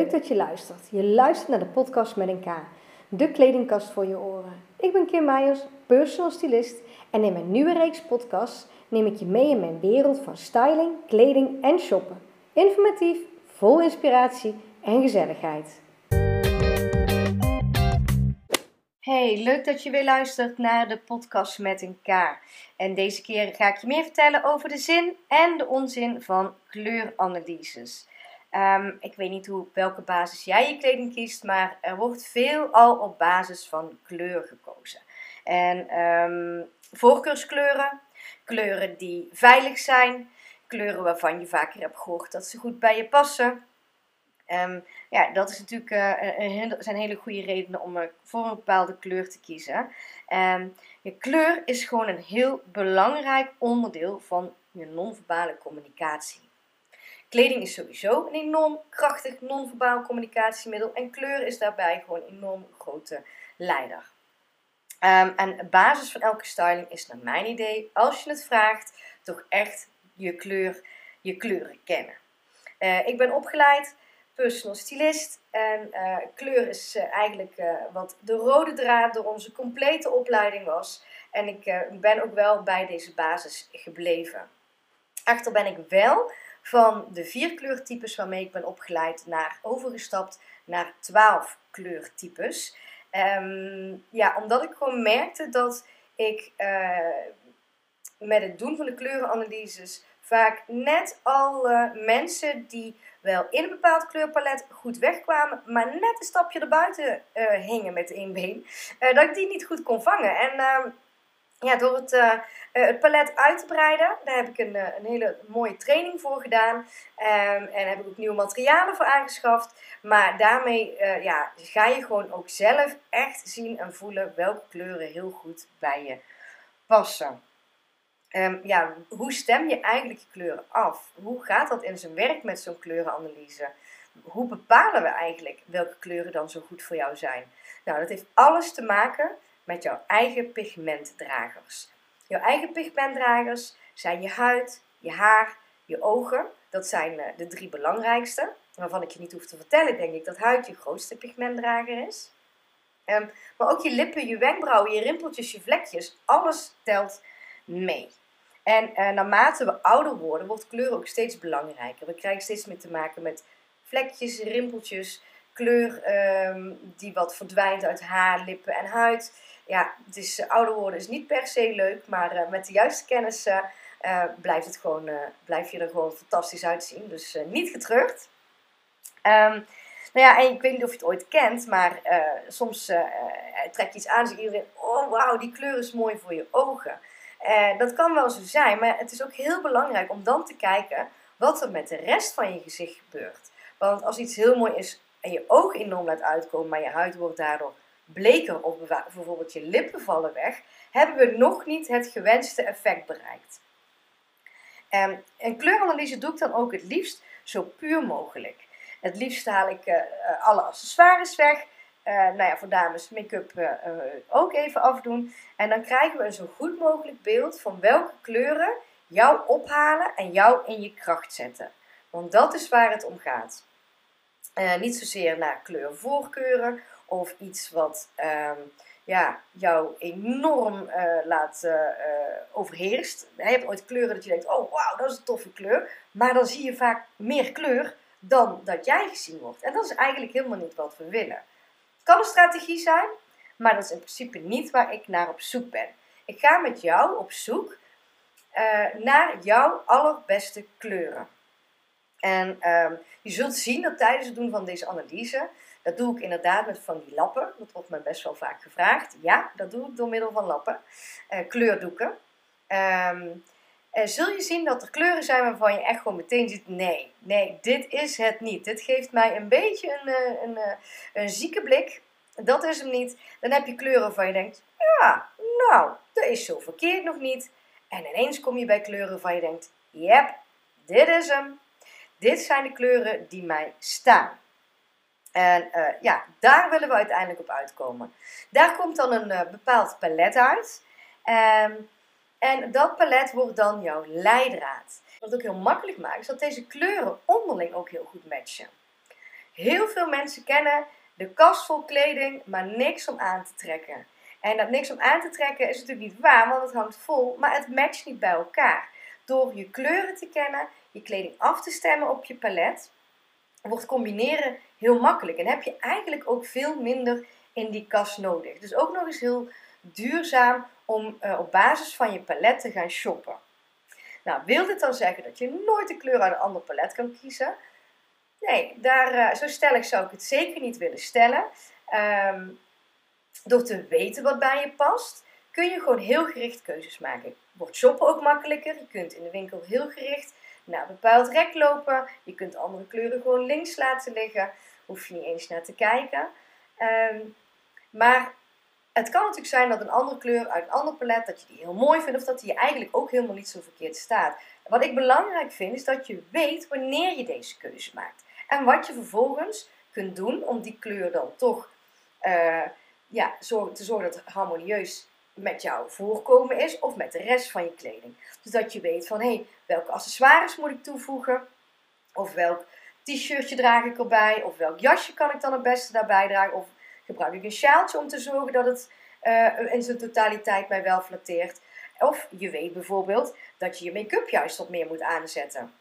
leuk dat je luistert. Je luistert naar de podcast met een K, de kledingkast voor je oren. Ik ben Kim Meijers, personal stylist en in mijn nieuwe reeks podcasts neem ik je mee in mijn wereld van styling, kleding en shoppen. Informatief, vol inspiratie en gezelligheid. Hey, leuk dat je weer luistert naar de podcast met een K. En deze keer ga ik je meer vertellen over de zin en de onzin van kleuranalyses. Um, ik weet niet hoe, welke basis jij je kleding kiest, maar er wordt veel al op basis van kleur gekozen. En um, voorkeurskleuren, kleuren die veilig zijn, kleuren waarvan je vaker hebt gehoord dat ze goed bij je passen. Um, ja, dat is natuurlijk, uh, zijn hele goede redenen om uh, voor een bepaalde kleur te kiezen. Je kleur is gewoon een heel belangrijk onderdeel van je non-verbale communicatie. Kleding is sowieso een enorm krachtig non-verbaal communicatiemiddel en kleur is daarbij gewoon een enorm grote leider. Um, en basis van elke styling is naar mijn idee, als je het vraagt, toch echt je kleur, je kleuren kennen. Uh, ik ben opgeleid personal stylist en uh, kleur is uh, eigenlijk wat de rode draad door onze complete opleiding was. En ik ben ook wel bij deze basis gebleven. Echter ben ik wel van de vier kleurtypes waarmee ik ben opgeleid naar overgestapt naar twaalf kleurtypes. Um, ja, omdat ik gewoon merkte dat ik uh, met het doen van de kleurenanalyses vaak net alle mensen die wel in een bepaald kleurpalet goed wegkwamen, maar net een stapje erbuiten uh, hingen met één been, uh, dat ik die niet goed kon vangen. En uh, ja, door het, uh, het palet uit te breiden, daar heb ik een, uh, een hele mooie training voor gedaan. Um, en heb ik ook nieuwe materialen voor aangeschaft. Maar daarmee ja, ga je gewoon ook zelf echt zien en voelen welke kleuren heel goed bij je passen. Um, ja, hoe stem je eigenlijk je kleuren af? Hoe gaat dat in zijn werk met zo'n kleurenanalyse? Hoe bepalen we eigenlijk welke kleuren dan zo goed voor jou zijn? Nou, dat heeft alles te maken met jouw eigen pigmentdragers. Jouw eigen pigmentdragers zijn je huid, je haar, je ogen. Dat zijn uh, de drie belangrijkste. Waarvan ik je niet hoef te vertellen, denk ik, dat huid je grootste pigmentdrager is. Um, maar ook je lippen, je wenkbrauwen, je rimpeltjes, je vlekjes. Alles telt mee. En uh, naarmate we ouder worden, wordt kleur ook steeds belangrijker. We krijgen steeds meer te maken met vlekjes, rimpeltjes, kleur um, die wat verdwijnt uit haar, lippen en huid ja, uh, ouder worden is niet per se leuk, maar uh, met de juiste kennis uh, blijft, het gewoon, blijf je er gewoon fantastisch uitzien. Dus niet getreurd. Um, nou ja, en ik weet niet of je het ooit kent, maar soms trek je iets aan en zegt iedereen: Oh, wauw, die kleur is mooi voor je ogen. dat kan wel zo zijn, maar het is ook heel belangrijk om dan te kijken wat er met de rest van je gezicht gebeurt. Want als iets heel mooi is en je ogen enorm laat uitkomen, maar je huid wordt daardoor bleker of bijvoorbeeld je lippen vallen weg, hebben we nog niet het gewenste effect bereikt. Um, een kleuranalyse doe ik dan ook het liefst zo puur mogelijk. Het liefst haal ik uh, alle accessoires weg. Uh, nou ja, voor dames make-up ook even afdoen. En dan krijgen we een zo goed mogelijk beeld van welke kleuren jou ophalen en jou in je kracht zetten. Want dat is waar het om gaat. niet zozeer naar kleurvoorkeuren of iets wat um, ja, jou enorm uh, laat uh, overheerst. Je hebt ooit kleuren dat je denkt, oh wauw, dat is een toffe kleur. Maar dan zie je vaak meer kleur dan dat jij gezien wordt. En dat is eigenlijk helemaal niet wat we willen. Het kan een strategie zijn, maar dat is in principe niet waar ik naar op zoek ben. Ik ga met jou op zoek naar jouw allerbeste kleuren. En um, je zult zien dat tijdens het doen van deze analyse dat doe ik inderdaad met van die lappen. Dat wordt me best wel vaak gevraagd. Ja, dat doe ik door middel van lappen. Uh, kleurdoeken. Um, zul je zien dat er kleuren zijn waarvan je echt gewoon meteen ziet: nee, nee, dit is het niet. Dit geeft mij een beetje een, uh, een, een zieke blik. Dat is hem niet. Dan heb je kleuren waarvan je denkt: ja, nou, dat is zo verkeerd nog niet. En ineens kom je bij kleuren waarvan je denkt: yep, dit is hem. Dit zijn de kleuren die mij staan. En uh, ja, daar willen we uiteindelijk op uitkomen. Daar komt dan een uh, bepaald palet uit. Um, en dat palet wordt dan jouw leidraad. Wat ook heel makkelijk maakt, is dat deze kleuren onderling ook heel goed matchen. Heel veel mensen kennen de kast vol kleding, maar niks om aan te trekken. En dat niks om aan te trekken is natuurlijk niet waar, want het hangt vol, maar het matcht niet bij elkaar. Door je kleuren te kennen, je kleding af te stemmen op je palet, wordt combineren heel makkelijk. En heb je eigenlijk ook veel minder in die kast nodig. Dus ook nog eens heel duurzaam om uh, op basis van je palet te gaan shoppen. Nou, wil dit dan zeggen dat je nooit de kleur uit een ander palet kan kiezen? Nee, daar, uh, zo stellig zou ik het zeker niet willen stellen. Um, door te weten wat bij je past, kun je gewoon heel gericht keuzes maken. Wordt shoppen ook makkelijker. Je kunt in de winkel heel gericht naar een bepaald rek lopen. Je kunt andere kleuren gewoon links laten liggen. Hoef je niet eens naar te kijken. Um, maar het kan natuurlijk zijn dat een andere kleur uit een ander palet, dat je die heel mooi vindt of dat die je eigenlijk ook helemaal niet zo verkeerd staat. Wat ik belangrijk vind is dat je weet wanneer je deze keuze maakt. En wat je vervolgens kunt doen om die kleur dan toch uh, ja, te zorgen dat het harmonieus met jouw voorkomen is of met de rest van je kleding. Dus dat je weet van hé, hey, welke accessoires moet ik toevoegen? Of welk t-shirtje draag ik erbij? Of welk jasje kan ik dan het beste daarbij dragen? Of gebruik ik een sjaaltje om te zorgen dat het uh, in zijn totaliteit mij wel flatteert? Of je weet bijvoorbeeld dat je je make-up juist wat meer moet aanzetten.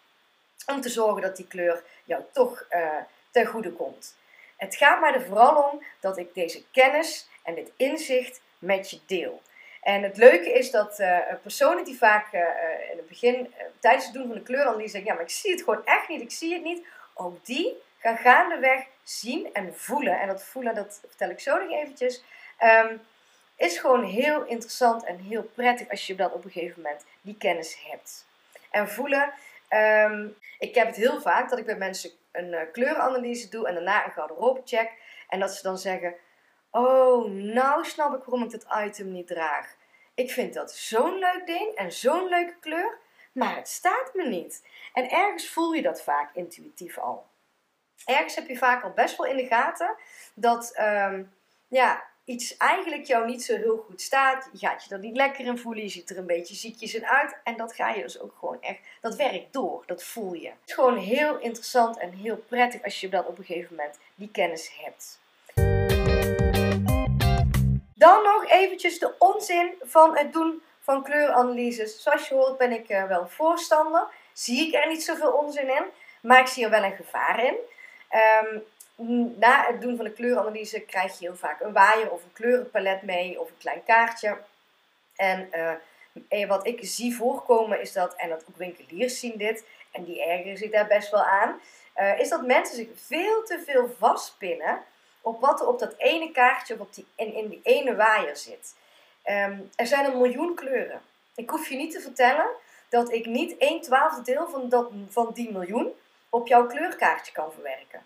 Om te zorgen dat die kleur jou toch uh, ten goede komt. Het gaat mij er vooral om dat ik deze kennis en dit inzicht met je deel. En het leuke is dat uh, personen die vaak in het begin, tijdens het doen van de kleuranalyse, zeggen: Ja, maar ik zie het gewoon echt niet, ik zie het niet. Ook die gaan gaandeweg zien en voelen. En dat voelen, dat vertel ik zo nog eventjes. Um, is gewoon heel interessant en heel prettig als je dat op een gegeven moment die kennis hebt. En voelen, um, ik heb het heel vaak dat ik bij mensen een uh, kleuranalyse doe en daarna een garderobe check. En dat ze dan zeggen: Oh, nou snap ik waarom ik dit item niet draag. Ik vind dat zo'n leuk ding en zo'n leuke kleur, maar het staat me niet. En ergens voel je dat vaak intuïtief al. Ergens heb je vaak al best wel in de gaten dat um, ja, iets eigenlijk jou niet zo heel goed staat. Je gaat je er niet lekker in voelen. Je ziet er een beetje ziekjes in uit. En dat ga je dus ook gewoon echt, dat werkt door. Dat voel je. Het is gewoon heel interessant en heel prettig als je dat op een gegeven moment die kennis hebt. Dan nog eventjes de onzin van het doen van kleuranalyses. Zoals je hoort ben ik uh, wel voorstander. Zie ik er niet zoveel onzin in. Maar ik zie er wel een gevaar in. Um, na het doen van de kleuranalyse krijg je heel vaak een waaier of een kleurenpalet mee of een klein kaartje. En uh, wat ik zie voorkomen is dat, en dat ook winkeliers zien dit, en die ergeren zich daar best wel aan, is dat mensen zich veel te veel vastpinnen op wat er op dat ene kaartje of op die, in, in die ene waaier zit. Um, er zijn een miljoen kleuren. Ik hoef je niet te vertellen dat ik niet 1 twaalfde deel van, dat, van die miljoen op jouw kleurkaartje kan verwerken.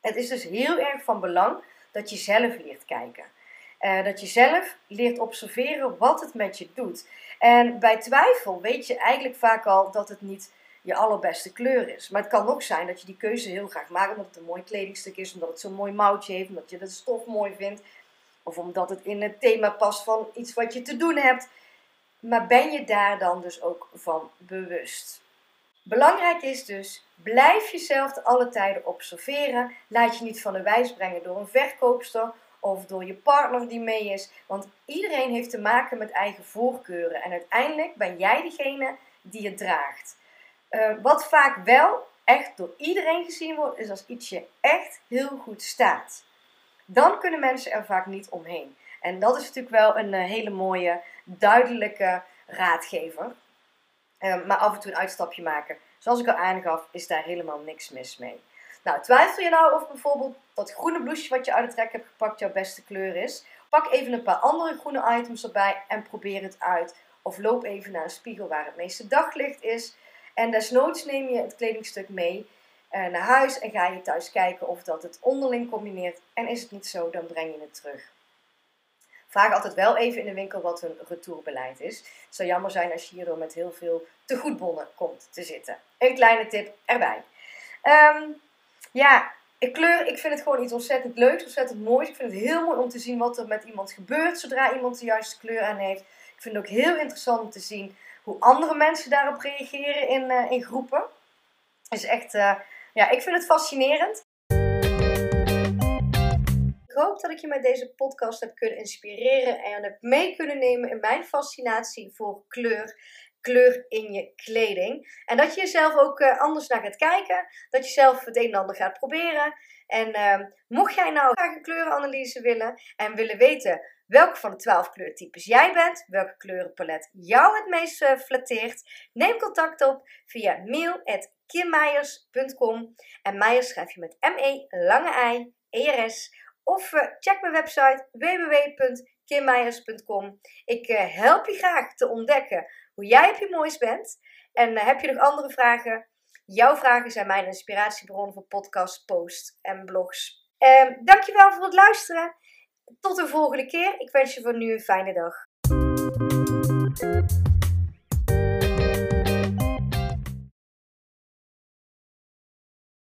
Het is dus heel erg van belang dat je zelf leert kijken. Uh, dat je zelf leert observeren wat het met je doet. En bij twijfel weet je eigenlijk vaak al dat het niet je allerbeste kleur is. Maar het kan ook zijn dat je die keuze heel graag maakt omdat het een mooi kledingstuk is, omdat het zo'n mooi mouwtje heeft, omdat je de stof mooi vindt. Of omdat het in het thema past van iets wat je te doen hebt. Maar ben je daar dan dus ook van bewust? Belangrijk is dus, blijf jezelf alle tijden observeren. Laat je niet van de wijs brengen door een verkoopster of door je partner die mee is. Want iedereen heeft te maken met eigen voorkeuren. En uiteindelijk ben jij degene die het draagt. Uh, wat vaak wel echt door iedereen gezien wordt, is als ietsje echt heel goed staat. Dan kunnen mensen er vaak niet omheen. En dat is natuurlijk wel een uh, hele mooie, duidelijke raadgever. Ehm, maar af en toe een uitstapje maken. Zoals ik al aangaf, is daar helemaal niks mis mee. Nou, twijfel je nou of bijvoorbeeld dat groene blouseje wat je uit het rek hebt gepakt jouw beste kleur is? Pak even een paar andere groene items erbij en probeer het uit. Of loop even naar een spiegel waar het meeste daglicht is. En desnoods neem je het kledingstuk mee naar huis en ga je thuis kijken of dat het onderling combineert. En is het niet zo, dan breng je het terug. Vraag altijd wel even in de winkel wat hun retourbeleid is. Het zou jammer zijn als je hierdoor met heel veel tegoedbonnen komt te zitten. Een kleine tip erbij. Um, ja, ik kleur, ik vind het gewoon iets ontzettend leuks, ontzettend moois. Ik vind het heel mooi om te zien wat er met iemand gebeurt zodra iemand de juiste kleur aan heeft. Ik vind het ook heel interessant om te zien hoe andere mensen daarop reageren in, uh, in groepen. Is echt, uh, ja, ik vind het fascinerend. Ik hoop dat ik je met deze podcast heb kunnen inspireren en heb mee kunnen nemen in mijn fascinatie voor kleur. Kleur in je kleding. En dat je jezelf ook eh, anders naar gaat kijken. Dat je zelf het een en ander gaat proberen. En uh, mocht jij nou graag een kleurenanalyse willen en willen weten welke van de 12 kleurtypes jij bent, welke kleurenpalet jou het meest uh, flatteert, neem contact op via mail.kimmeijers.com. En Meijers schrijf je met M-E, lange I, E-R-S. Of uh, check mijn website www.kimmeijers.com. Ik help je graag te ontdekken hoe jij op je moois bent. En heb je nog andere vragen? Jouw vragen zijn mijn inspiratiebron voor podcasts, posts en blogs. Um, dankjewel voor het luisteren. Tot de volgende keer. Ik wens je voor nu een fijne dag.